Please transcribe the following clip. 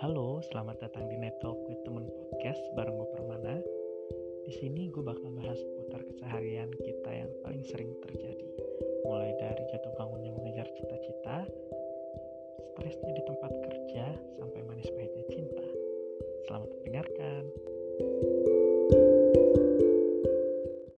Halo, selamat datang di Network with Temen Podcast bareng gue Permana. Di sini gue bakal bahas seputar keseharian kita yang paling sering terjadi, mulai dari jatuh bangunnya mengejar cita-cita, stresnya di tempat kerja, sampai manis pahitnya cinta. Selamat mendengarkan.